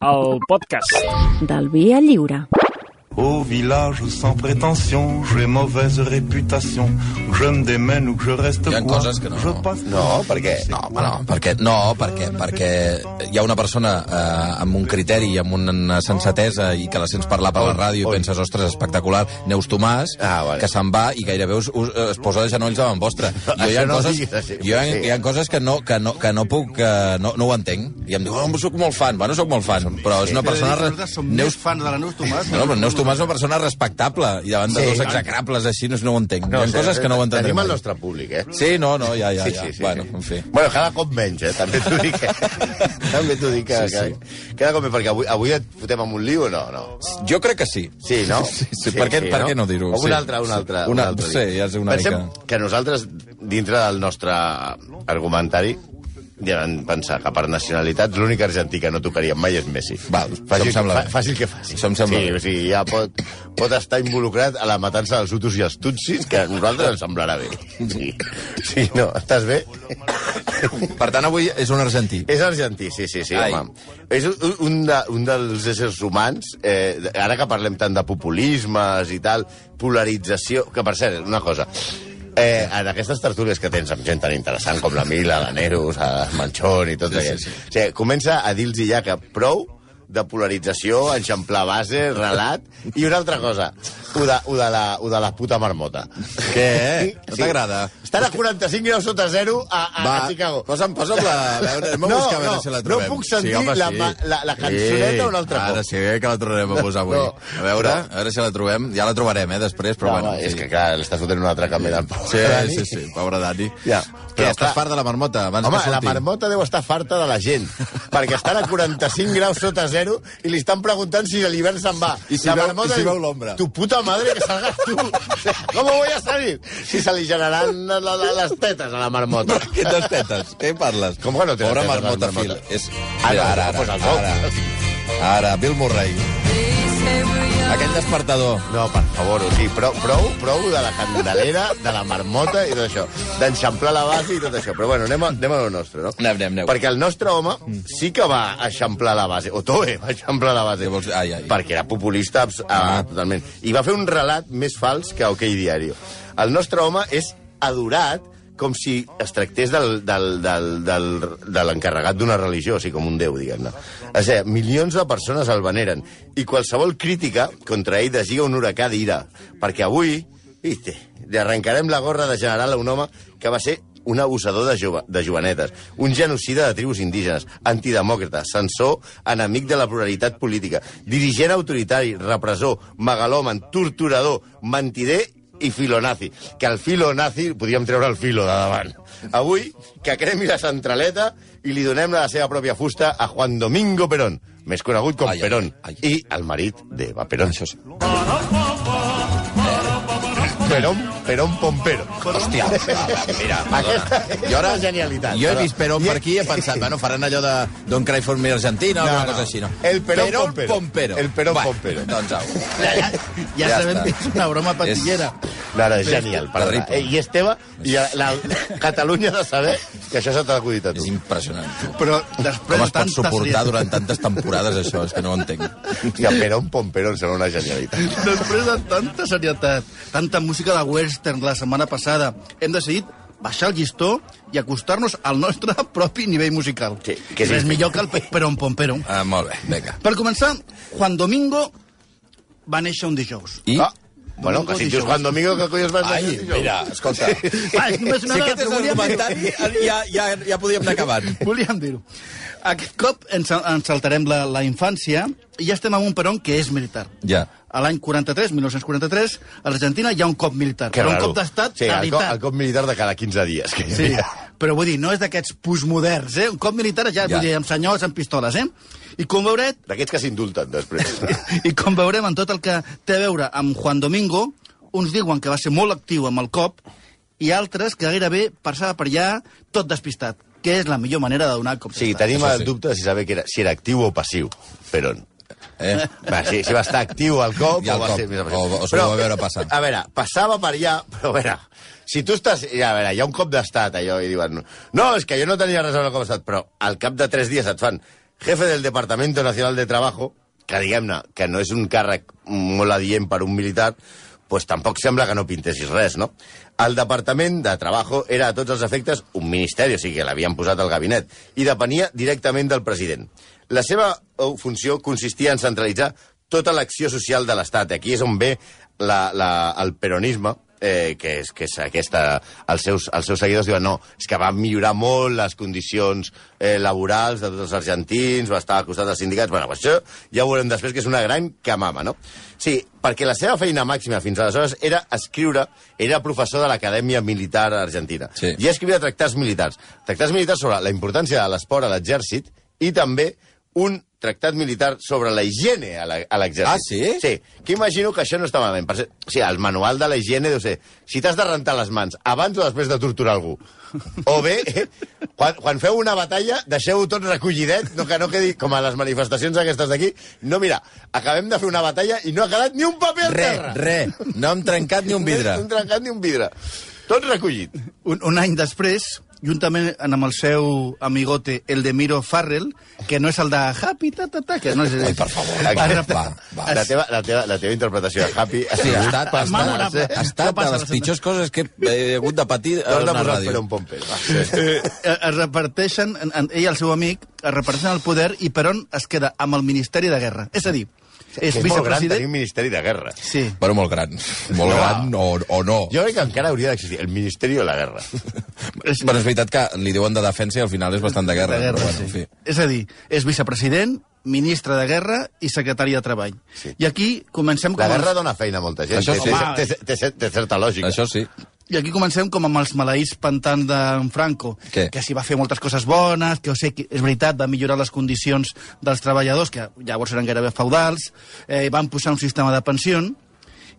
el podcast. Del Via Lliure. Au village sans prétention, j'ai mauvaise réputation. Je me démène ou que je reste Hi ha quoi, coses que no. No, per què? No, home, no, perquè, no, perquè, perquè hi ha una persona eh, amb un criteri i amb una sensatesa i que la sents parlar per la ràdio i penses, ostres, espectacular, Neus Tomàs, Ah, vale. que se'n va i gairebé us, us, es posa de genolls davant vostre. Jo hi ha no coses, diguis així, jo hi ha, sí. hi ha coses que no, que no, que no puc, que no, no ho entenc. I em diu, oh, soc molt fan. Bueno, soc molt fan, però és una persona... Nosaltres som Neus, més fans de la Neus Tomàs. no, però Neus Tomàs és una persona respectable i davant de Sí. dos execrables així no, no ho entenc. No, hi ha coses que no ho entendré Tenim el mai. nostre públic, eh? Sí, no, no, ja, ja, Sí, ja. sí, sí, bueno, sí. en fi. Bueno, cada cop menys, eh? També t'ho dic. Que... També t'ho dic que, Sí, sí. Cada cop menys, perquè avui, avui et fotem amb un lío o no? no? Jo crec que sí. Sí, no? Sí, sí, per què- per què no dir-ho? O un Sí. altre, un altre. Una- un altre sí, ja és una Pensem mica- que nosaltres, dintre del nostre argumentari, ja vam pensar que per nacionalitats l'únic argentí que no tocaríem mai és Messi. Val, fàcil, sembla fa, fàcil que faci. Això em sembla sí, bé. o sigui, ja pot, pot estar involucrat a la matança dels Hutus i els Tutsis, que a nosaltres ens semblarà bé. Sí, sí no, estàs bé? Per tant, avui és un argentí. És argentí, sí, sí, sí, Ai. home. És un, un, de, un dels éssers humans, eh, ara que parlem tant de populismes i tal, polarització... Que, per cert, una cosa, eh, en aquestes tertúlies que tens amb gent tan interessant com la Mila, la Neus, la Manchón i tot Sí, sí, sí, aquest, sí. sí, O sigui, comença a dir-los ja que prou de polarització, enxamplar base, relat, i una altra cosa, ho de, ho de, la, ho de la puta marmota. Què? No t'agrada? Estan a 45 graus sota zero a, a, a Chicago. posa'm, posa'm la... A veure, anem a No, buscar a veure no, si la no trobem. puc sentir home, la ma- la- la cançoneta un altre Ara cop. sí que la tornarem a posar avui. No, a veure, però- a veure si la trobem. Ja la trobarem, eh, després, però No, bueno. és sí. que, clar, l'estàs fotent un altre canvi del pobre Sí, Dani. sí, sí, pobre Dani. Ja. Què, Però, estàs clar, fart de la marmota? Abans Home, que la marmota deu estar farta de la gent, perquè estan a 45 graus sota zero i li estan preguntant si l'hivern se'n va. I si la veu- marmota i si veu l'ombra. Tu puta madre, que salgas tu. ¿Cómo voy a salir? Si se li generaran la, la, les tetes a la marmota. Quines tetes? Què parles? Com que no té Pobre tetes, la marmota, marmota? Phil. És... Ah, no, Mira, ara, doncs ara, el sol. ara, ara, Bill Murray. Aquell despertador. No, per favor, o sigui, prou, prou, prou de la candelera, de la marmota i tot això, d'enxamplar la base i tot això. Però bueno, anem a, anem a lo nostre, no? Anem, anem, anem. Perquè el nostre home sí que va eixamplar la base, o Toe va eixamplar la base, vols? Ai, ai. perquè era populista abs- ah. totalment. I va fer un relat més fals que OK Diario. El nostre home és adorat com si es tractés del, del, del, del, de l'encarregat d'una religió, o sigui, com un déu, diguem-ne. O sigui, milions de persones el veneren, i qualsevol crítica contra ell deslliga un huracà d'ira, perquè avui, viste, li arrencarem la gorra de general a un home que va ser un abusador de, jove, de jovenetes, un genocida de tribus indígenes, antidemòcrata, censor, enemic de la pluralitat política, dirigent autoritari, repressor, megalòman, torturador, mentider i filonazi. Que el filonazi, podíem treure el filo de davant. Avui, que cremi la centraleta i li donem la seva pròpia fusta a Juan Domingo Perón, més conegut com Ai, ai, Perón, ai. i el marit d'Eva Perón. Això sí. Perón, Perón Pompero. Hòstia, mira, Aquesta perdona. és una genialitat. Jo he vist Perón per aquí i he pensat, bueno, faran allò de Don't Cry for Me Argentina o No, alguna no. cosa així, no? El Perón Perón Pompero. Pompero. El Perón Bueno, Pompero. Doncs au. Ja, ja, ja, Ja sabem està. que és una broma patillera. No, no, és genial, perdona. Terrible. Eh, I Esteve, i la, la, Catalunya de saber que això s'ha t'ha acudit a tu. És impressionant. tu. Però després Com es pot suportar durant tantes temporades, això? És que no ho entenc. Hòstia, Perón Pompero em sembla una genialitat. Després de tanta serietat, tanta música de western la setmana passada, hem decidit baixar el llistó i acostar-nos al nostre propi nivell musical. Sí, que que és sí. millor que el Pe- Perón Pompero. Ah, molt bé, vinga. Per començar, Juan Domingo va néixer un dijous. I? Ah, bueno, que si dius Juan Domingo, que collons vas Ai, dir? mira, escolta. Va, és només una Si aquest és dir-ho. l'argumentari, ja, ja, ja podíem anar acabant. Volíem dir-ho. Aquest cop ens, ens saltarem la, la infància i ja estem amb un Perón que és militar. Ja. A l'any 43, 1943, a l'Argentina hi ha un cop militar. Que però un raro. cop d'estat sí, el, cop, el cop militar de cada 15 dies. Que Sí, havia. però vull dir, no és d'aquests postmoderns, eh? Un cop militar ja, Ja. vull dir, amb senyors, amb pistoles, eh? I com veurem, D'aquests que s'indulten després. i com veurem en tot el que té a veure amb Juan Domingo, uns diuen que va ser molt actiu amb el cop i altres que gairebé passava per allà tot despistat, que és la millor manera de donar cop Sí, tenim el dubte de si saber que era, si era actiu o passiu, Perón. Eh? Va, sí, si va estar actiu al cop I al o va cop, ser... més o- o s'ho va veure passant. A veure, passava per allà, però a veure, si tu estàs... A veure, hi ha un cop d'estat, allò, i diuen... No, és que jo no tenia res a veure com d'estat, però al cap de tres dies et fan jefe del Departamento Nacional de Trabajo, que diguem-ne, que no és un càrrec molt adient per un militar, pues tampoc sembla que no pintessis res, no? El Departament de Trabajo era a tots els efectes un ministeri, o sigui que l'havien posat al gabinet, i depenia directament del president. La seva eh, funció consistia en centralitzar tota l'acció social de l'Estat. Aquí és on ve la, la, el peronisme, eh, que és, que és aquesta... Els seus, els seus seguidors diuen no, és que va millorar molt les condicions eh, laborals de tots els argentins, va estar al costat dels sindicats... Bueno, això ja ho veurem després, que és una gran camama, no? Sí, perquè la seva feina màxima fins aleshores era escriure, era professor de l'Acadèmia Militar Argentina. Sí. I escrivia tractats militars. Tractats militars sobre la importància de l'esport a l'exèrcit i també un tractat militar sobre la higiene a la- a l'exèrcit. Ah, sí? Sí, que imagino que això no està malament. Per ser, o sigui, el manual de la higiene deu ser si t'has de rentar les mans abans o després de torturar algú. O bé, eh, quan, quan feu una batalla, deixeu-ho tot recollidet, no, que no quedi com a les manifestacions aquestes d'aquí. No, mira, acabem de fer una batalla i no ha quedat ni un paper al Re, terra. re. No hem trencat ni un vidre. No hem trencat ni un vidre. Tot recollit. Un, un any després, juntament amb el seu amigote, el de Miro Farrell, que no és el de Happy, ta, ta, ta, que no és... Ai, per favor. Exacte. Va, va. La teva, la, teva, la teva interpretació de Happy... Sí, ha estat, ha estat, ha estat de les pitjors coses que he hagut de patir a una ràdio. pelo en pomper. Va. Eh, es reparteixen, en, en, ell i el seu amic, es reparteixen el poder i Perón es queda amb el Ministeri de Guerra. És a dir, és és molt gran tenir vicepresident... un ministeri de guerra. Sí. Bueno, molt gran. Molt No. gran o, o no. Jo crec que encara hauria d'existir el Ministeri de la Guerra. Bueno, és veritat que li diuen de defensa i al final és bastant de guerra. de guerra, però bueno, sí. en fi. És a dir, és vicepresident, ministre de Guerra i secretari de Treball. Sí. I aquí comencem com La guerra els, dona feina a molta gent. Això sí. té, té, té, té certa lògica. Això sí. I aquí comencem com amb els maleïts pantans d'en Franco, Què? que s'hi va fer moltes coses bones, que, o sé, que és veritat, va millorar les condicions dels treballadors, que llavors eren gairebé feudals, eh, van posar un sistema de pensió,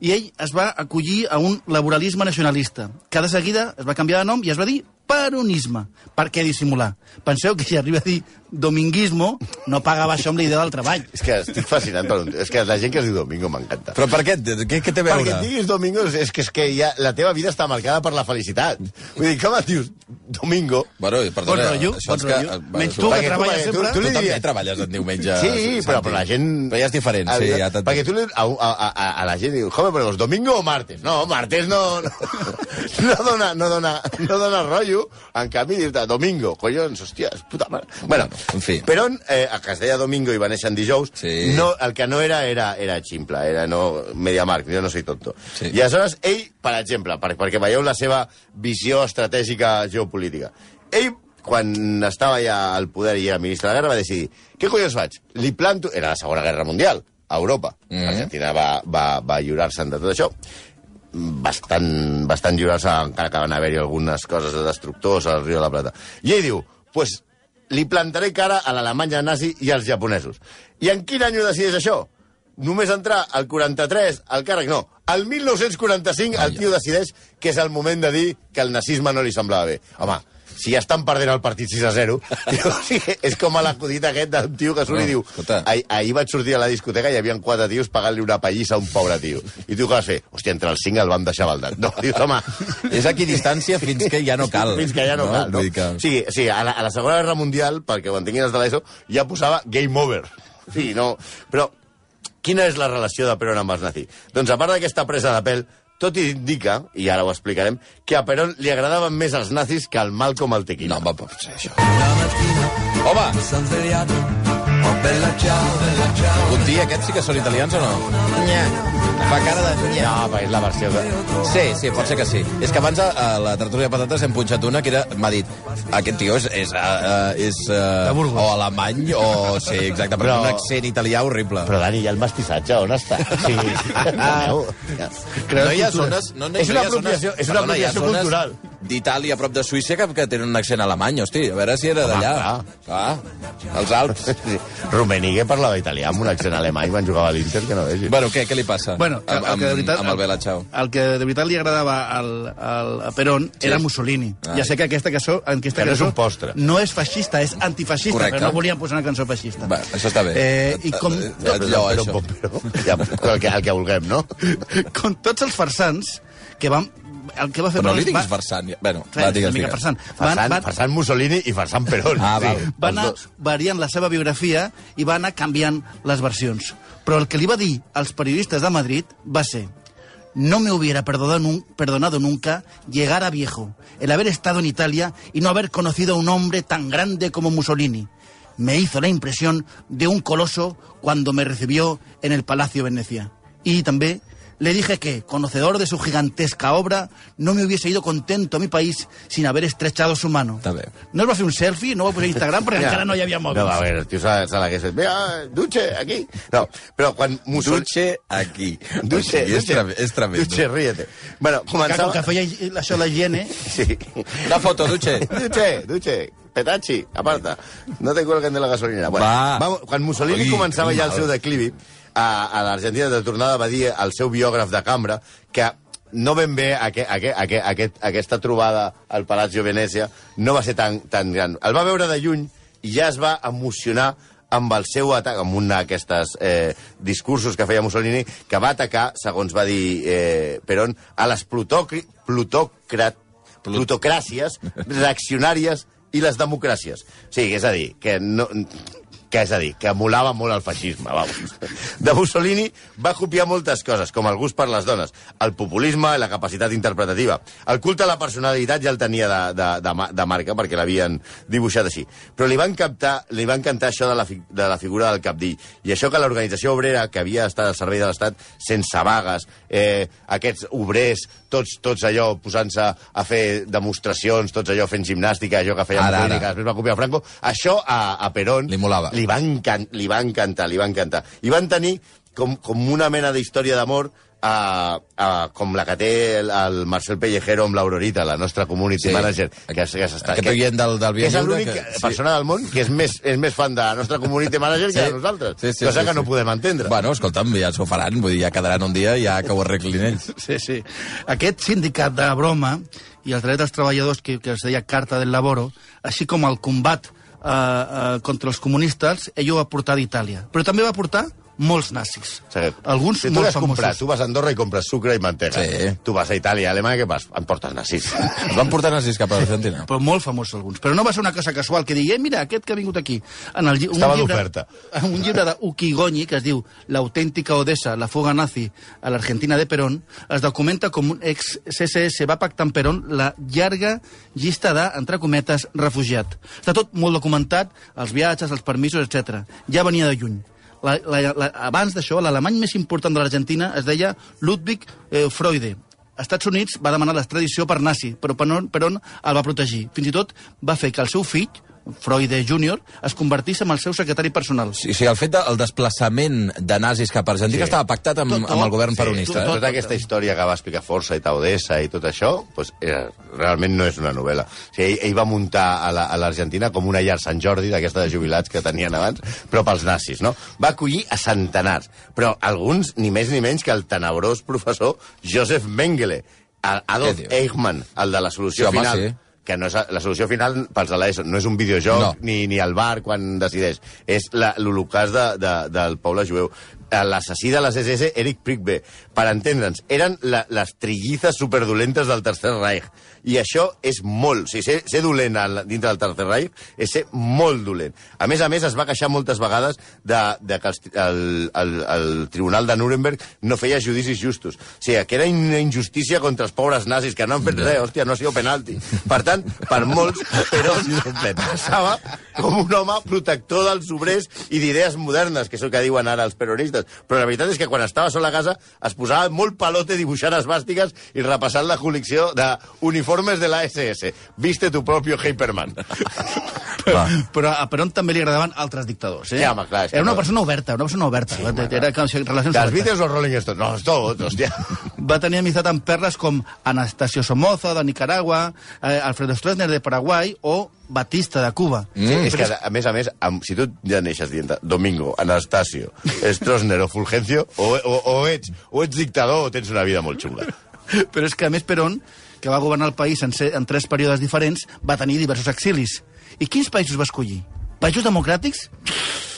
i ell es va acollir a un laboralisme nacionalista, que de seguida es va canviar de nom i es va dir peronisme. Per què dissimular? Penseu que si arriba a dir dominguismo, no pagava això amb la idea del treball. És que estic fascinat per un... És que la gent que es diu Domingo m'encanta. Però per què? Què, què té a Perquè veure? et diguis Domingo és que, és que ja, la teva vida està marcada per la felicitat. Vull dir, com et dius Domingo? Bueno, perdona, Bon rotllo, bon que... rotllo. bueno, Menys tu, que Perquè- treballes perquè tu- sempre. tu li Tu també treballes en diumenge. Sí, però, però la gent... Però ja és diferent, sí, ja. Perquè tu li, a, a, a, a la gent diu, joder, però domingo o martes? No, martes no... No, no, dona, no, dona, no dona rotllo. En canvi, dir-te domingo, collons, hòstia, puta mare. Bueno, en fi. Però, eh, es deia domingo i va néixer en dijous, Sí. no, el que no era era, era ximple, era no Mediamarkt, jo no soy tonto. Sí. I aleshores, ell, per exemple, per, perquè veieu la seva visió estratègica geopolítica, ell quan estava ja al poder i era ministre de la guerra, va decidir, què collons faig? Li planto... Era la Segona Guerra Mundial, a Europa. Mm Mhm. Argentina va, va, va lliurar-se'n de tot això. Bastant, bastant lliurar-se, encara que van haver-hi algunes coses de destructors al Riu de la Plata. I ell diu, pues, li plantaré cara a l'Alemanya nazi i als japonesos. I en quin any ho decideix això? Només entrar al 43 al càrrec, no. Al 1945 el tio decideix que és el moment de dir que el nazisme no li semblava bé. Home, si ja estan perdent el partit 6 a 0, tio, o sigui, és com a l'acudit aquest d'un tio que surt No, i diu escolta. ahir, vaig sortir a la discoteca i hi havia quatre tios pagant-li una pallissa a un pobre tio. I tu què vas fer? Hòstia, entre els cinc el vam deixar baldat. No, dius, home... És aquí distància fins que ja no cal. Fins que ja no, cal, no? Vull dir que... O sigui, o sigui a, la, a la Segona Guerra Mundial, perquè ho entenguin els de l'ESO, ja posava game over. Sí, no... Però quina és la relació de Perón amb els nazis? Doncs a part d'aquesta presa de pèl, tot indica, i ara ho explicarem, que a Perón li agradaven més els nazis que el Malcolm el Tequila. No, va, pot ser això. Home! Conti, aquests sí que són italians o no? Nya. Fa cara de... Nya. No, però és la versió de... Sí, sí, pot ser que sí. És que abans a, a la tertúlia de patates hem punxat una que era... M'ha dit, aquest tio és... és, uh, és uh, De Burgos. o alemany o... Sí, exacte, però Però- un accent italià horrible. Però, Dani, i el mestissatge, on està? Sí. no hi ha zones... No, no, És no una hi ha apropiació- zones- és una perdona, hi ha apropiació zones cultural. D'Itàlia, a prop de Suïssa, que, que tenen un accent alemany, hosti. A veure si era d'allà. Home, Clar, els Alps. Rummenigge parlava italià amb un accent alemany quan jugava a l'Inter, que no vegi. Bueno, què, què li passa? Bueno, que, amb, el que de veritat, amb el Bela Ciao. el que de veritat li agradava al, al, a Perón Sí. era Mussolini. Ai. Ja sé que aquesta cançó, aquesta Que no és un postre. no és feixista, és antifeixista, Correcte. però no volien posar una cançó feixista. Va, això està bé. Eh, I com, Eh, tot, allò, però, això. però, ja, el, que, el que vulguem, no? com tots els farsans que van el que va fer Però no li diguis va- farsant. ja. Bueno, Clar, va, digues, digues. farsant. Farsant, farsant Mussolini i farsant Perón. Ah, val. va anar variant la seva biografia i va anar canviant les versions. Però el que li va dir als periodistes de Madrid va ser no me hubiera perdonado, nun- perdonado nunca llegar a viejo, el haber estado en Italia y no haber conocido a un hombre tan grande como Mussolini. Me hizo la impresión de un coloso cuando me recibió en el Palacio Venecia. Y también le dije que, conocedor de su gigantesca obra, no me hubiese ido contento a mi país sin haber estrechado su mano. Està bé. No es va fer un selfie, no va a Instagram perquè encara no hi havia mòbils. No, a veure, el tio se, se l'hagués fet. Mira, Duce, aquí. No, però quan Mussolini... Duche aquí. O sigui, és, Duce. tre és tremendo. Duce, ríete. Bueno, Que com començava... que feia això la higiene... Sí. Una foto, Duche. Duce, Duce, Petacci, aparta. No te cuelguen de la gasolinera. Bueno, Va. vamos, quan Mussolini Ui, començava ja el seu declivi, a, a l'Argentina de tornada va dir al seu biògraf de cambra que no ben bé aqu aqu aqu aquest, aquesta trobada al Palazzo Venècia no va ser tan, tan gran. El va veure de lluny i ja es va emocionar amb el seu atac, amb un d'aquestes eh, discursos que feia Mussolini, que va atacar, segons va dir eh, Perón, a les plutocrat, plutocràcies reaccionàries i les democràcies. Sí, és a dir, que no, que és a dir, que emulava molt el feixisme, vamos. De Mussolini va copiar moltes coses, com el gust per les dones, el populisme i la capacitat interpretativa. El culte a la personalitat ja el tenia de, de, de, de marca, perquè l'havien dibuixat així. Però li van, captar, li van cantar això de la, fi, de la figura del capdill, i això que l'organització obrera, que havia estat al servei de l'Estat sense vagues, eh, aquests obrers, tots, tots allò posant-se a fer demostracions, tots allò fent gimnàstica, allò que feia Ara, Mussolini, que després va copiar Franco, això a, a Perón Li molava. li va, encan li va encantar, li va encantar. I van tenir com, com una mena d'història d'amor a, a, com la que té el, el Marcel Pellejero amb l'Aurorita, la nostra community Sí. manager. Que, que s'està- que- oient del- del que és l'única que- sí. persona del món que és més, és més fan de la nostra community manager que de nosaltres. Sí, sí, cosa sí, que sí. no podem entendre. Bueno, escolta'm, ja s'ho faran, vull dir, ja quedaran un dia i ja que ho arreglin ells. Sí, sí. Aquest sindicat de broma i els drets dels treballadors, que, que es deia Carta del Laboro, així com el combat eh, eh, contra els comunistes, ell ho va portar d'Itàlia. Però també va portar molts nazis. Sí. Alguns si tu molt l'has comprat, famosos. tu vas a Andorra i compres sucre i mantega. Sí. Tu vas a Itàlia, a Alemanya, què vas? Em portes nazis. Es van portar nazis cap a l'Argentina. però molt famosos alguns. Però no va ser una cosa casual que digui, eh, mira, aquest que ha vingut aquí. En el, un Estava d'oferta. un llibre d'Ukigoni, que es diu L'autèntica Odessa, la fuga nazi a l'Argentina de Perón, es documenta com un ex-CSS va pactar amb Perón la llarga llista de, entre cometes, refugiat. Està tot molt documentat, els viatges, els permisos, etc. Ja venia de lluny. La, la, la, abans d'això, l'alemany més important de l'Argentina es deia Ludwig eh, Freude. Estats Units va demanar l'extradició per nazi, però Perón, Perón el va protegir. Fins i tot va fer que el seu fill, Freud Jr., es convertís en el seu secretari personal. Sí, sí, el fet del desplaçament de nazis cap a Argentina Sí. estava pactat amb, Tot, tot. amb el govern Sí, peronista. Tota, eh? tota aquesta història que va explicar Força i Taudesa i tot això, doncs, era, realment no és una novel·la. O sigui, ell, ell va muntar a la- l'Argentina com una llar Sant Jordi, d'aquesta de jubilats que tenien abans, però pels nazis, no? Va acollir a centenars, però alguns ni més ni menys que el tenebrós professor Joseph Mengele, el Adolf? Eichmann, el de la solució Sí, home, final, sí. Que no és, la solució final pels de l'ESO, no és un videojoc No. ni, ni el bar quan decideix. És l'holocàst de, de, del poble jueu. Eh, L'assassí de les SS, Eric Prickbe, per entendre'ns, eren la, les trillizes superdolentes del Tercer Reich. I això és molt... O sigui, ser, ser dolent al, dintre del Tercer Reich és ser molt dolent. A més a més, es va queixar moltes vegades de, de que els, el, el, el Tribunal de Nuremberg no feia judicis justos. O sigui, que era una injustícia contra els pobres nazis, que no han fet res, hòstia, no ha sigut penalti. Per tant, per molts, però passava com un home protector dels obrers i d'idees modernes, que és el que diuen ara els peronistes. Però la veritat és que quan estava sol a casa es posava molt palote dibuixant esbàstiques i repassant la col·lecció d'uniformes de la SS. Viste tu propio Hyperman. Però, però a Perón també li agradaven altres dictadors. Eh? Ja, home, clar, Era una no- persona oberta, una persona oberta. Sí, era com si- relacions obertes. Beatles o Rolling Stones? No, tots, hòstia. Va tenir amistat amb perles com Anastasio Somoza, de Nicaragua, eh, Alfredo Stroessner, de Paraguai, o Batista, de Cuba. Sí, és que, a més a més, amb, si tu ja neixes dient Domingo, Anastasio, Stroessner o Fulgencio, o, o, o, ets, o ets dictador o tens una vida molt xunga. Però és que, a més, Perón, que va governar el país en, en tres períodes diferents, va tenir diversos exilis. I quins països va escollir? Països democràtics?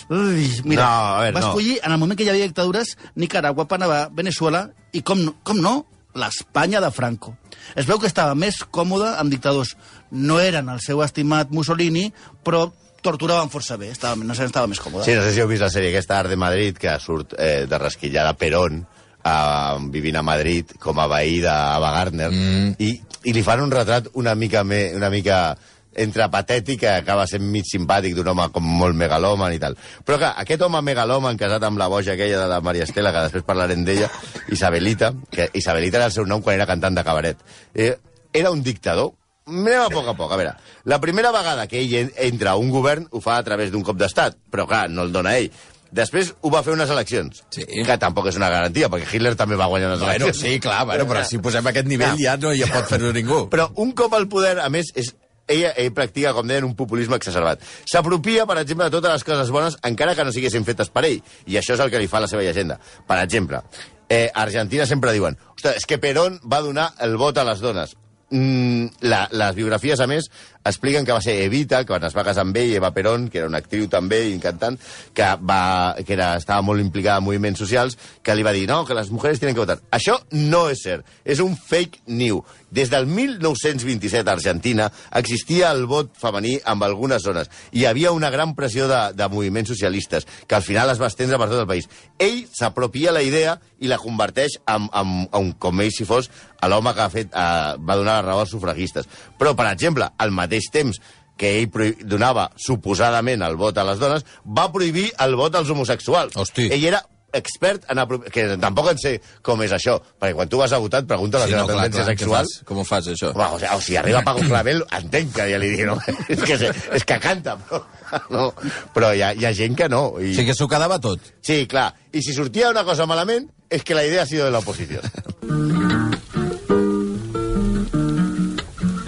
Ui, mira, No, a veure, va no. escollir, en el moment que hi havia dictadures, Nicaragua, Panamà, Venezuela i, com, no- com no, l'Espanya de Franco. Es veu que estava més còmode amb dictadors. No eren el seu estimat Mussolini, però torturaven força bé. Estava, no sé, estava més còmode. Sí, no sé si heu vist la sèrie aquesta Art de Madrid, que surt eh, de rasquillada Perón, eh, vivint a Madrid com a veí d'Ava Gardner, mm. i, i li fan un retrat una mica, me, una mica entre patètic, que acaba sent mig simpàtic d'un home com molt megalòman i tal. Però clar, aquest home megalòman casat amb la boja aquella de la Maria Estela, que després parlarem d'ella, Isabelita, que Isabelita era el seu nom quan era cantant de cabaret, eh, era un dictador Anem a poc a poc. A veure, la primera vegada que ell en- entra a un govern ho fa a través d'un cop d'estat, però clar, no el dona ell. Després ho va fer unes eleccions, Sí. que tampoc és una garantia, perquè Hitler també va guanyar unes Bueno, eleccions. sí, clar, bueno, però si posem aquest nivell ja no hi pot fer-ho ningú. Però un cop al poder, a més, és, ella, ell practica, com deien, un populisme exacerbat. S'apropia, per exemple, de totes les coses bones, encara que no siguessin fetes per ell. I això és el que li fa la seva llegenda. Per exemple, eh, Argentina sempre diuen ostres, és que Perón va donar el vot a les dones. Mm, la, les biografies, a més, expliquen que va ser Evita, que quan es va casar amb ell, Eva Perón, que era una actriu també i cantant, que, va, que era, estava molt implicada en moviments socials, que li va dir, no, que les mujeres tienen que votar. Això no és cert, és un fake news. Des del 1927 a Argentina existia el vot femení en algunes zones. Hi havia una gran pressió de, de moviments socialistes, que al final es va estendre per tot el país. Ell s'apropia la idea i la converteix en, en, en com ell si fos l'home que ha fet, eh, va donar la raó als sufragistes. Però, per exemple, al mateix temps que ell donava suposadament el vot a les dones, va prohibir el vot als homosexuals. Hosti. Ell era expert en... que tampoc en sé com és això, perquè quan tu vas a votar et pregunta la Sí, teva no, clar, tendència clar, què sexual... fas? Com ho fas, això? Home, o, sigui, o si arriba Paco Clavel, entenc que ja li digui, no? és, que, és que canta, però, no, però hi ha, hi ha gent que no. I... O sigui que s'ho quedava tot. Sí, clar. I si sortia una cosa malament, és que la idea ha sido de l'oposició.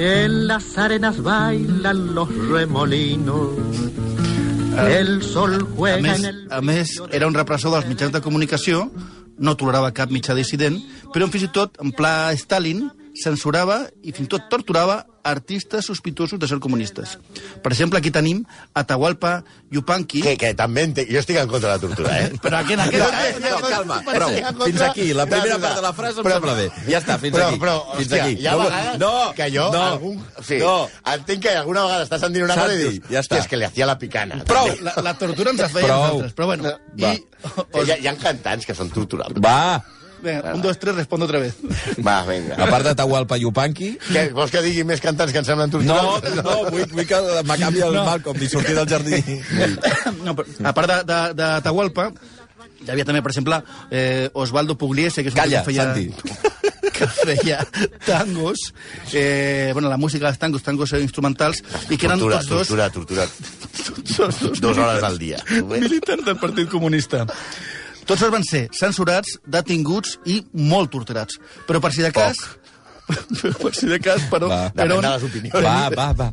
En las arenas bailan los remolinos. El sol A juega més, en el... a més, era un repressor dels mitjans de comunicació, no tolerava cap mitjà dissident, però fins i tot, en pla Stalin, censurava i fins i tot torturava artistes sospitosos de ser comunistes. Per exemple, aquí tenim Atahualpa Yupanqui, Que, que també entenc... Jo estic en contra de la tortura, eh? però aquí, en aquest... No, calma, prou. Fins aquí, la primera part de la frase em Però- sembla bé. Ja està, fins però, aquí. Però, fins hòstia, aquí. hi ha No, vegades no, que jo... no, algun, sí, no. entenc que alguna vegada estàs sentint una cosa i dius, ja està. "Hòstia, és que li hacía la picana. Prou. La, la tortura ens la feien Prou. nosaltres, però bueno. Va. I, Que hi, ha, hi ha cantants que són torturables. Va, Venga, un, dos, tres, respondo otra vez. Va, vinga. a part de Tahualpa Yupanqui... Què, vols que digui més cantants que em semblen No, torturables? no, vull, vull que m'acabi el No. Malcolm i sortir del jardí. No, però, a part de, de, de Atahualpa, hi havia també, per exemple, eh, Osvaldo Pugliese, que és un Calla, que feia... Santi. que feia tangos, eh, bueno, la música dels tangos, tangos instrumentals, i que eren Tortura, tots dos, tortura, tortura. tots dos Dos hores al dia. militants del Partit Comunista. Tots dos van ser censurats, detinguts i molt torturats. Però per si de cas... Però per si de cas, però... Va. però de les opinions. Va, va, va.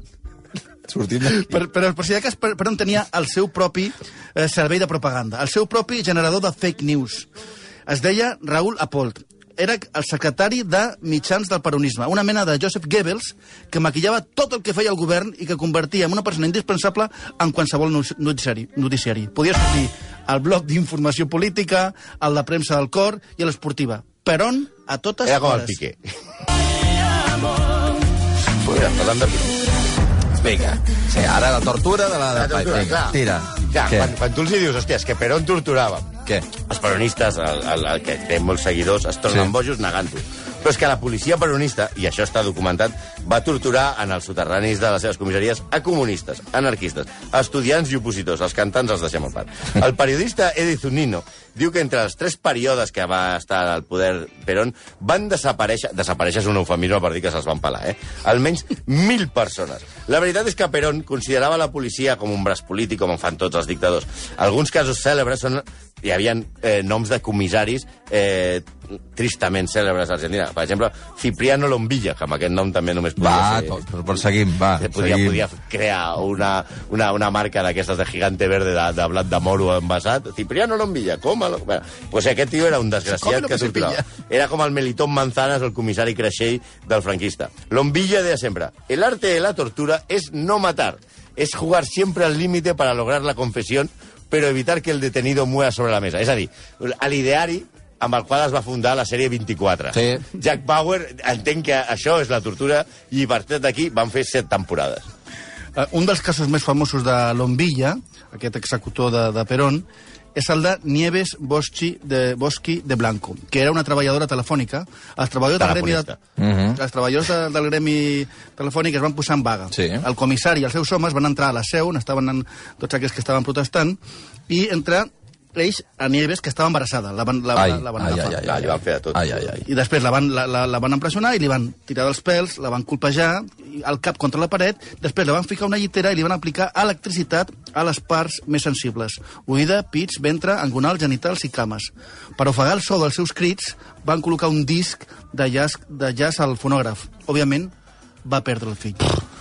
Sortim d'aquí. per, però per si de cas, per, per on tenia el seu propi eh, servei de propaganda, el seu propi generador de fake news. Es deia Raúl Apolt. Era el secretari de mitjans del peronisme, una mena de Joseph Goebbels que maquillava tot el que feia el govern i que convertia en una persona indispensable en qualsevol noticiari. noticiari. Podia sortir al bloc d'informació política, al de premsa del cor i a l'esportiva. Peron a totes Era com el hores. Piqué. Mira, parlant de Piqué. Vinga. Sí, ara la tortura de la... La de... tortura, Vinga, clar. tira. Què? quan, quan tu els hi dius, hòstia, és que Perón torturava, Què? els peronistes, el, el, el que té molts seguidors, es tornen Sí. bojos negant-ho. Però és que la policia peronista, i això està documentat, va torturar en els soterranis de les seves comissaries a comunistes, anarquistes, a estudiants i opositors. Els cantants els deixem al part. El periodista Edi Zunino diu que entre els tres períodes que va estar al poder Perón van desaparèixer... Desaparèixer és un eufemisme per dir que se'ls van pelar, eh? Almenys mil persones. La veritat és que Perón considerava la policia com un braç polític, com en fan tots els dictadors. Alguns casos cèlebres són... Hi havia eh, noms de comissaris eh, tristament cèlebres a Argentina. Per exemple, Cipriano Lombilla, que amb aquest nom també només podia Va, ser... to- però, però seguim, va. Eh, Podia, seguim. podia crear una, una, una marca d'aquestes de gigante verde de, de blat de moro envasat. Cipriano Lombilla, com? Bueno, pues aquest tio era un desgraciat que torturava. Era com el Melitón Manzanas, el comissari creixell del franquista. Lombilla deia sempre, el arte de la tortura es no matar, es jugar siempre al límite para lograr la confesión, pero evitar que el detenido muera sobre la mesa. És a dir, a l'ideari amb el qual es va fundar la sèrie 24. Sí. Jack Bauer entenc que això és la tortura i a partir d'aquí van fer set temporades. Uh, un dels casos més famosos de Lombilla, aquest executor de, de Perón, és el de Nieves Boschi de, Boschi de Blanco, que era una treballadora telefònica. Els treballadors del gremi, de, Telefonista. els treballadors de, del gremi telefònic es van posar en vaga. Sí. El comissari i els seus homes van entrar a la seu, on estaven en, tots aquells que estaven protestant, i entre ells a Nieves, que estava embarassada. La van, la, Ai, la van ai, agafar. ai, ai, Ah, li van fer de tot. Ai, ai, ai. I després la van, la, la, la van empresonar i li van tirar dels pèls, la van colpejar, i el cap contra la paret, després la van ficar a una llitera i li van aplicar electricitat a les parts més sensibles. Oïda, pits, ventre, angonal, genitals i cames. Per ofegar el so dels seus crits, van col·locar un disc de jazz, de jazz al fonògraf. Òbviament, va perdre el fill.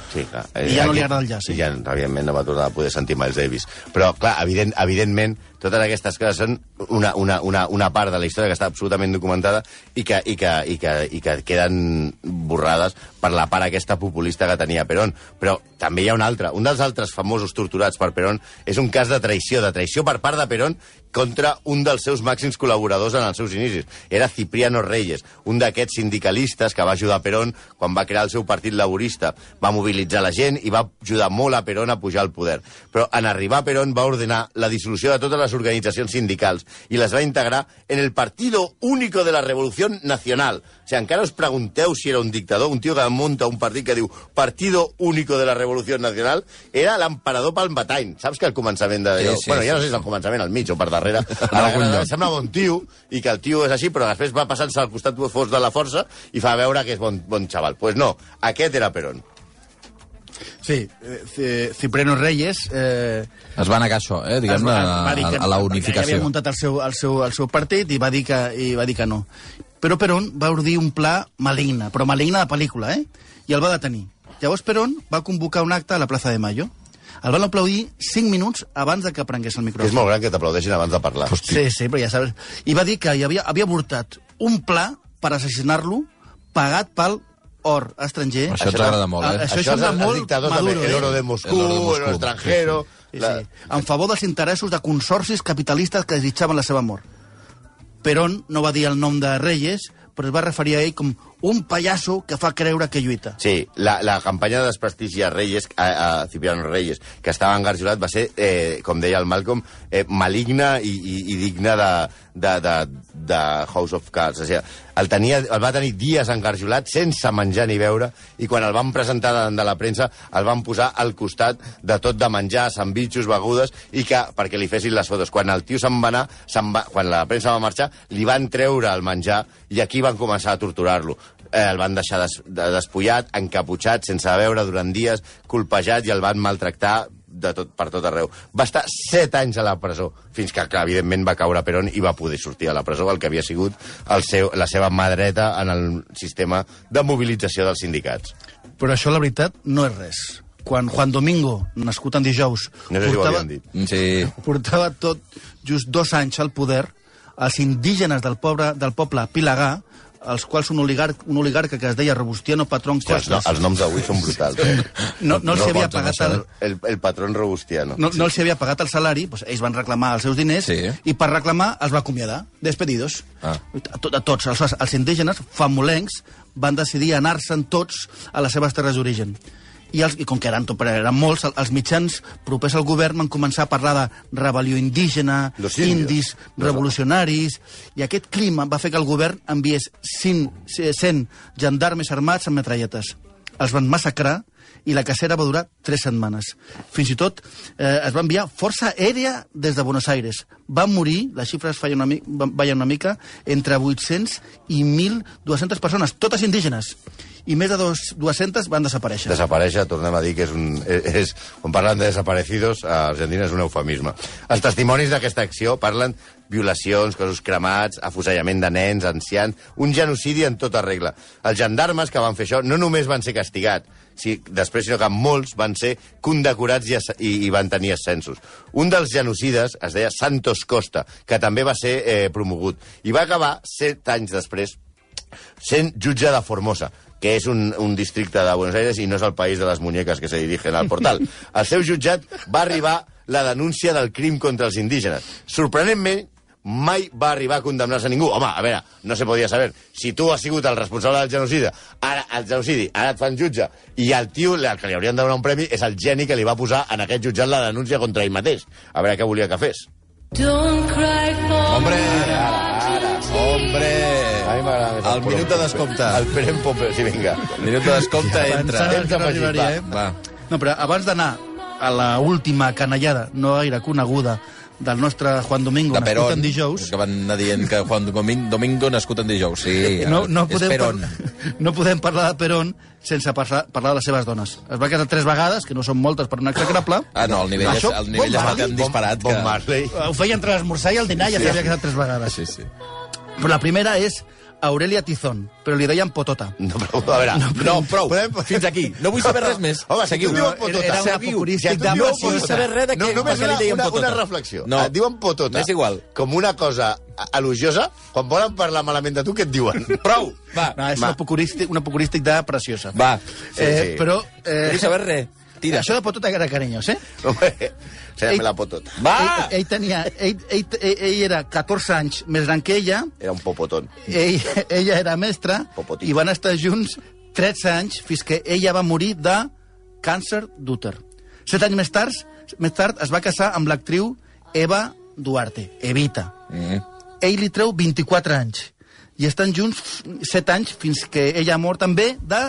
Sí, clar. I ja no li agrada el jazz, I sí. ja, evidentment, no va tornar a poder sentir Miles Davis. Però, clar, evident, evidentment, totes aquestes coses són una, una, una, una part de la història que està absolutament documentada i que, i que, i que, i que queden borrades per la part aquesta populista que tenia Perón. Però també hi ha un altre. Un dels altres famosos torturats per Perón és un cas de traïció, de traïció per part de Perón contra un dels seus màxims col·laboradors en els seus inicis. Era Cipriano Reyes, un d'aquests sindicalistes que va ajudar Perón quan va crear el seu partit laborista. Va mobilitzar la gent i va ajudar molt a Perón a pujar al poder. Però en arribar Perón va ordenar la dissolució de totes les organitzacions sindicals i les va integrar en el Partido Único de la Revolución Nacional. O sigui, encara us pregunteu si era un dictador, un tio que munta un partit que diu Partido Único de la Revolución Nacional, era l'emperador Palpatine. Saps que al començament de... Sí, Sí, sí, bueno, ja sí, no sé si és al començament, al mig o per darrere. A la- lloc. Sembla bon tio, i que el tio és així, però després va passant-se al costat fos de la força i fa veure que és bon, bon xaval. Pues no, aquest era Perón. Sí, eh, Cipriano Reyes... Eh, Es va negar això, eh, diguem-ne, a, que a la unificació. Havia muntat el seu, el, seu, el seu partit i va, dir que, i va dir que no. Però Perón va ordir un pla maligne, però maligne de pel·lícula, eh? I el va detenir. Llavors Perón va convocar un acte a la plaça de Mayo. El van aplaudir 5 minuts abans de que prengués el Que és micròfon. molt gran que t'aplaudeixin abans de parlar. Sí, sí, però ja sabes. I va dir que hi havia, havia avortat un pla per assassinar-lo pagat pel or estranger. Això ens agrada molt, eh? Això, Això és el- molt dictadors maduro, també, el oro eh? de Moscú, El oro de Moscú, el extranjero... Sí, la- sí. En favor dels interessos de consorcis capitalistes que desitjaven la seva mort. Perón no va dir el nom de Reyes, però es va referir a ell com un pallasso que fa creure que lluita. Sí, la, la campanya de desprestigi a Reyes, a, a Cipriano Reyes, que estava engarjolat, va ser, eh, com deia el Malcolm, eh, maligna i, i, i digna de, de, de, de House of Cards. O sigui, el, tenia, el va tenir dies engarjolat sense menjar ni beure i quan el van presentar davant de la premsa el van posar al costat de tot de menjar, sandvitxos, begudes i que perquè li fessin les fotos. Quan el tio se'n va anar, se'n va, quan la premsa va marxar, li van treure el menjar i aquí van començar a torturar-lo eh, el van deixar des, de, despullat, encaputxat, sense veure durant dies, colpejat i el van maltractar de tot, per tot arreu. Va estar set anys a la presó, fins que, clar, evidentment, va caure Perón i va poder sortir a la presó, el que havia sigut el seu, la seva mà dreta en el sistema de mobilització dels sindicats. Però això, la veritat, no és res. Quan Juan Domingo, nascut en dijous, No sé si portava, havien dit. Sí, portava tot just dos anys al poder, els indígenes del poble, del poble Pilagà, els quals un, oligar, un oligarca que es deia Robustiano Patrón els, no, Costas, els noms d'avui són brutals. Eh? no, no els havia porten pagat el, El, el patrón robustiano. no, no els havia pagat el salari, doncs ells van reclamar els seus diners Sí. i per reclamar els va acomiadar, despedidos. Ah. A, to, a tots, els, els indígenes famolencs van decidir anar-se'n tots a les seves terres d'origen. I, els, I com que eren, tot- eren molts, el- els mitjans propers al govern van començar a parlar de rebel·lió indígena, Los indis revolucionaris, i aquest clima va fer que el govern enviés 100, 100 gendarmes armats amb metralletes. Els van massacrar i la cacera va durar tres setmanes. Fins i tot eh, es va enviar força aèria des de Buenos Aires. Van morir, les xifres feien una, mi- veien una mica, entre 800 i 1.200 persones, totes indígenes. I més de dos, 200 van desaparèixer. Desaparèixer, tornem a dir que és un... És, quan parlen de desaparecidos, a Argentina és un eufemisme. Els testimonis d'aquesta acció parlen violacions, cossos cremats, afusellament de nens, ancians, un genocidi en tota regla. Els gendarmes que van fer això no només van ser castigats, si, després, sinó que molts van ser condecorats i, i, i van tenir ascensos. Un dels genocides es deia Santos Costa, que també va ser eh, promogut, i va acabar set anys després sent jutge de Formosa, que és un, un districte de Buenos Aires i no és el país de les muñeques que se dirigen al portal. Al seu jutjat va arribar la denúncia del crim contra els indígenes. Sorprenentment, mai va arribar a condemnar-se a ningú. Home, a veure, no se podia saber. Si tu has sigut el responsable del genocidi, ara, el genocidi, ara et fan jutge, i el tio el que li haurien de donar un premi és el geni que li va posar en aquest jutjat la denúncia contra ell mateix. A veure què volia que fes. Don't cry for Hombre, hombre. A mi m'agrada més El minut de descompte. El Peren Popper, sí, vinga. Minut de descompte entra. Pensava que no arribaria, eh? Va. No, però abans d'anar a la última canallada, no gaire coneguda, del nostre Juan Domingo, De nascut Perón, en dijous, que van anar dient que Juan Domingo, Domingo nascut en dijous. Sí, no, no, és podem Perón. par- no podem parlar de Perón sense parlar, parlar de les seves dones. Es va casar tres vegades, que no són moltes per un execrable. Ah, no, el nivell, és, Això, el nivell Bob és Marley, tan disparat Bob que... Marley. Ho feia entre l'esmorzar i el dinar, ja s'havia casat tres vegades. Sí, sí. Però la primera és Aurelia Tizón, però li deien Potota. No, però, a veure, No, prou. Podem- Fins aquí. No vull saber res més. Home, si Seguiu. tu diuen potota, Era Si tu de. No vull saber res de no, només què li una, deien una, potota. una reflexió. No. Et diuen potota M'és igual. com una cosa elogiosa, quan volen parlar malament de tu, què et diuen? Prou, va. No, és Va. una popurístic, una popurístic de preciosa. Va. Sí, eh, sí. Però... No Eh, vull saber res. Tira. Això de Potota era carinyos, eh? Home, Ensenya'm Ei. la potota. Va! Ell, ell, tenia, ell, ell, ell, ell era 14 anys més gran que ella, Era un popotón. ell, ella era mestra, Popotito. i van estar junts 13 anys fins que ella va morir de càncer d'úter. Set anys més tard, més tard es va casar amb l'actriu Eva Duarte, Evita. Mm. Ell li treu 24 anys i estan junts 7 anys fins que ella ha mort també de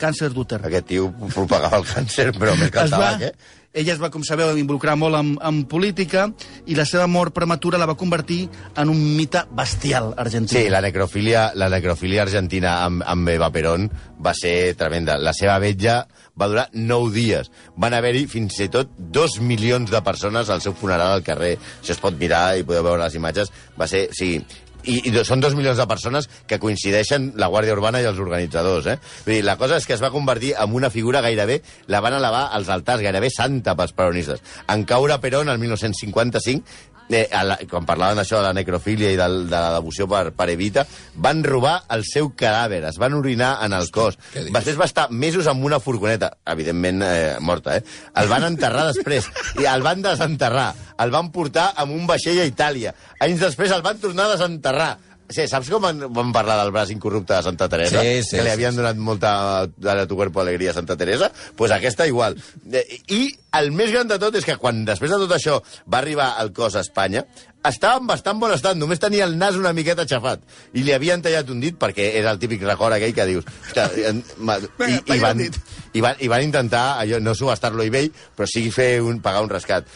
càncer d'úter. Aquest tio propagava el càncer, però més que el va, tabac, eh? ella es va, com sabeu, involucrar molt en, en política i la seva mort prematura la va convertir en un mite bestial argentí. Sí, la necrofília, la necrofília argentina amb, amb Eva Perón va ser tremenda. La seva vetlla va durar nou dies. Van haver-hi fins i tot dos milions de persones al seu funeral al carrer. Això es pot mirar i podeu veure les imatges. Va ser, sí, i, i són dos milions de persones que coincideixen la Guàrdia Urbana i els organitzadors. Eh? Vull dir, la cosa és que es va convertir en una figura gairebé, la van elevar als altars, gairebé santa pels peronistes. En caure Perón el 1955, eh, a la, quan parlaven d'això de la necrofília i del, de la devoció per, per Evita, van robar el seu cadàver, es van orinar en el cos. Després va estar mesos amb una furgoneta, evidentment eh, morta, eh? El van enterrar després, i el van desenterrar, el van portar amb un vaixell a Itàlia. Anys després el van tornar a desenterrar. Sí, saps com van, van parlar del braç incorrupte de Santa Teresa? Sí, sí, que li havien donat molta de tu cuerpo alegria a Santa Teresa? Doncs pues aquesta igual. Eh, I el més gran de tot és que quan després de tot això va arribar el cos a Espanya, estava en bastant bon estat, només tenia el nas una miqueta aixafat. I li havien tallat un dit perquè era el típic record aquell que dius... "Ostres, en- ma- I, i, talla van, i, van, I van intentar, allò, no subestar-lo a eBay, però sí fer un, pagar un rescat,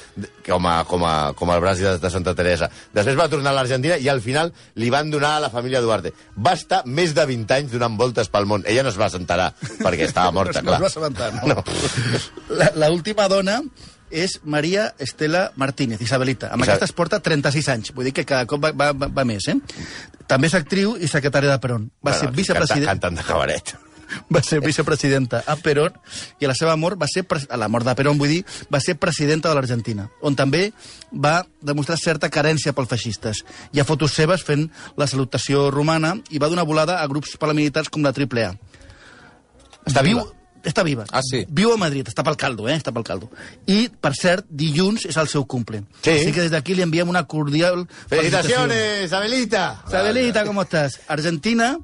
com, a, com, a, com el braç de, de Santa Teresa. Després va tornar a l'Argentina i al final li van donar a la família Duarte. Va estar més de 20 anys donant voltes pel món. Ella no es va assentar perquè estava morta, No clar. es va assabentar, no. La, la última dona és Maria Estela Martínez, Isabelita. Amb Isa- aquesta es porta 36 anys. Vull dir que cada cop va, va, va, va més, eh? També és actriu i secretària de Perón. Va ser Bueno, vicepresidenta... Cantant, cantant de cabaret. va ser vicepresidenta a Perón i a la seva mort va ser a la mort de Perón vull dir va ser presidenta de l'Argentina on també va demostrar certa carència pels feixistes hi ha fotos seves fent la salutació romana i va donar volada a grups paramilitars com la AAA Està Viu. Està viva. Ah, sí? Viu a Madrid, està pel caldo, eh? Està pel caldo. I, per cert, dilluns és el seu cumple. Sí. Així que des d'aquí li enviem una cordial. Felicitaciones, Isabelita! Isabelita, com estàs? Argentina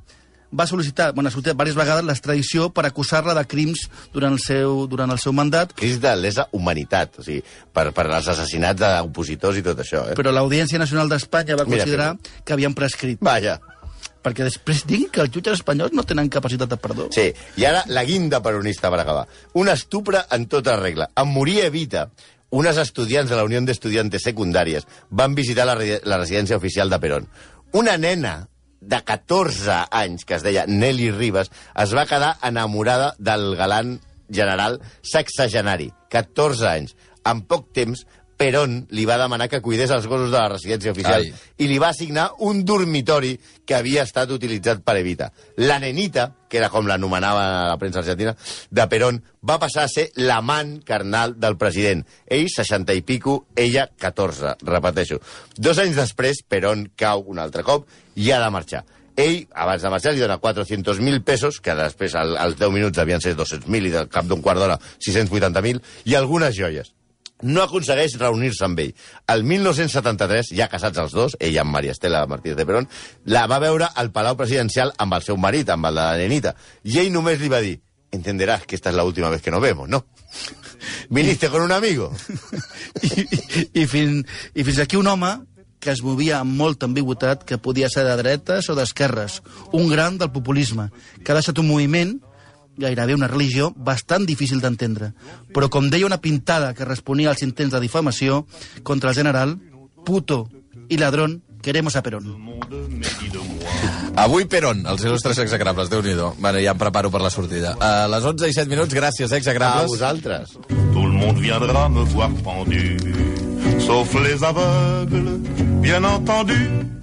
va sol·licitar, bueno, ha sol·licitat diverses vegades l'extradició per acusar-la de crims durant el seu, durant el seu mandat, Cris de lesa humanitat, o sigui, per, per als assassinats d'opositors i tot això, eh? però l'Audiència Nacional d'Espanya va Mira, considerar que havien prescrit. Vaja. Perquè després diguin que els jutges espanyols no tenen capacitat de perdó. Sí, i ara la guinda peronista per acabar. Un estupre en tota regla. En morir Evita, unes estudiants de la Unió d'Estudiantes Secundàries van visitar la, la residència oficial de Perón. Una nena de 14 anys, que es deia Nelly Ribas, es va quedar enamorada del galant general sexagenari. 14 anys. En poc temps, Perón li va demanar que cuidés els gossos de la residència oficial Ai. i li va assignar un dormitori que havia estat utilitzat per Evita. La nenita, que era com l'anomenava la premsa argentina, de Perón, va passar a ser l'amant carnal del president. Ell, 60 i pico, ella, 14, repeteixo. Dos anys després, Perón cau un altre cop i ha de marxar. Ell, abans de marxar, li dona 400.000 pesos, que després al- als 10 minuts devien ser 200.000 i del cap d'un quart d'hora 680.000, i algunes joies. No aconsegueix reunir-se amb ell. El 1973, ja casats els dos, ella amb Maria Estela Martínez de Perón, la va veure al Palau Presidencial amb el seu marit, amb el de la nenita. I ell només li va dir, entenderás que esta es la última vez que nos vemos, ¿no? Viniste con un amigo. I, i, i, fin, I fins aquí un home que es movia amb molta ambigüitat, que podia ser de dretes o d'esquerres, un gran del populisme, que ha deixat un moviment gairebé una religió bastant difícil d'entendre. Però, com deia una pintada que responia als intents de difamació contra el general, puto i ladrón, queremos a Perón. Avui Perón, els il·lustres exagrables, déu nhi Bueno, ja em preparo per la sortida. A les 11 i 7 minuts, gràcies, A exagrables. vosaltres. Tout le monde viendra me voir pendu, sauf les aveugles, bien entendu.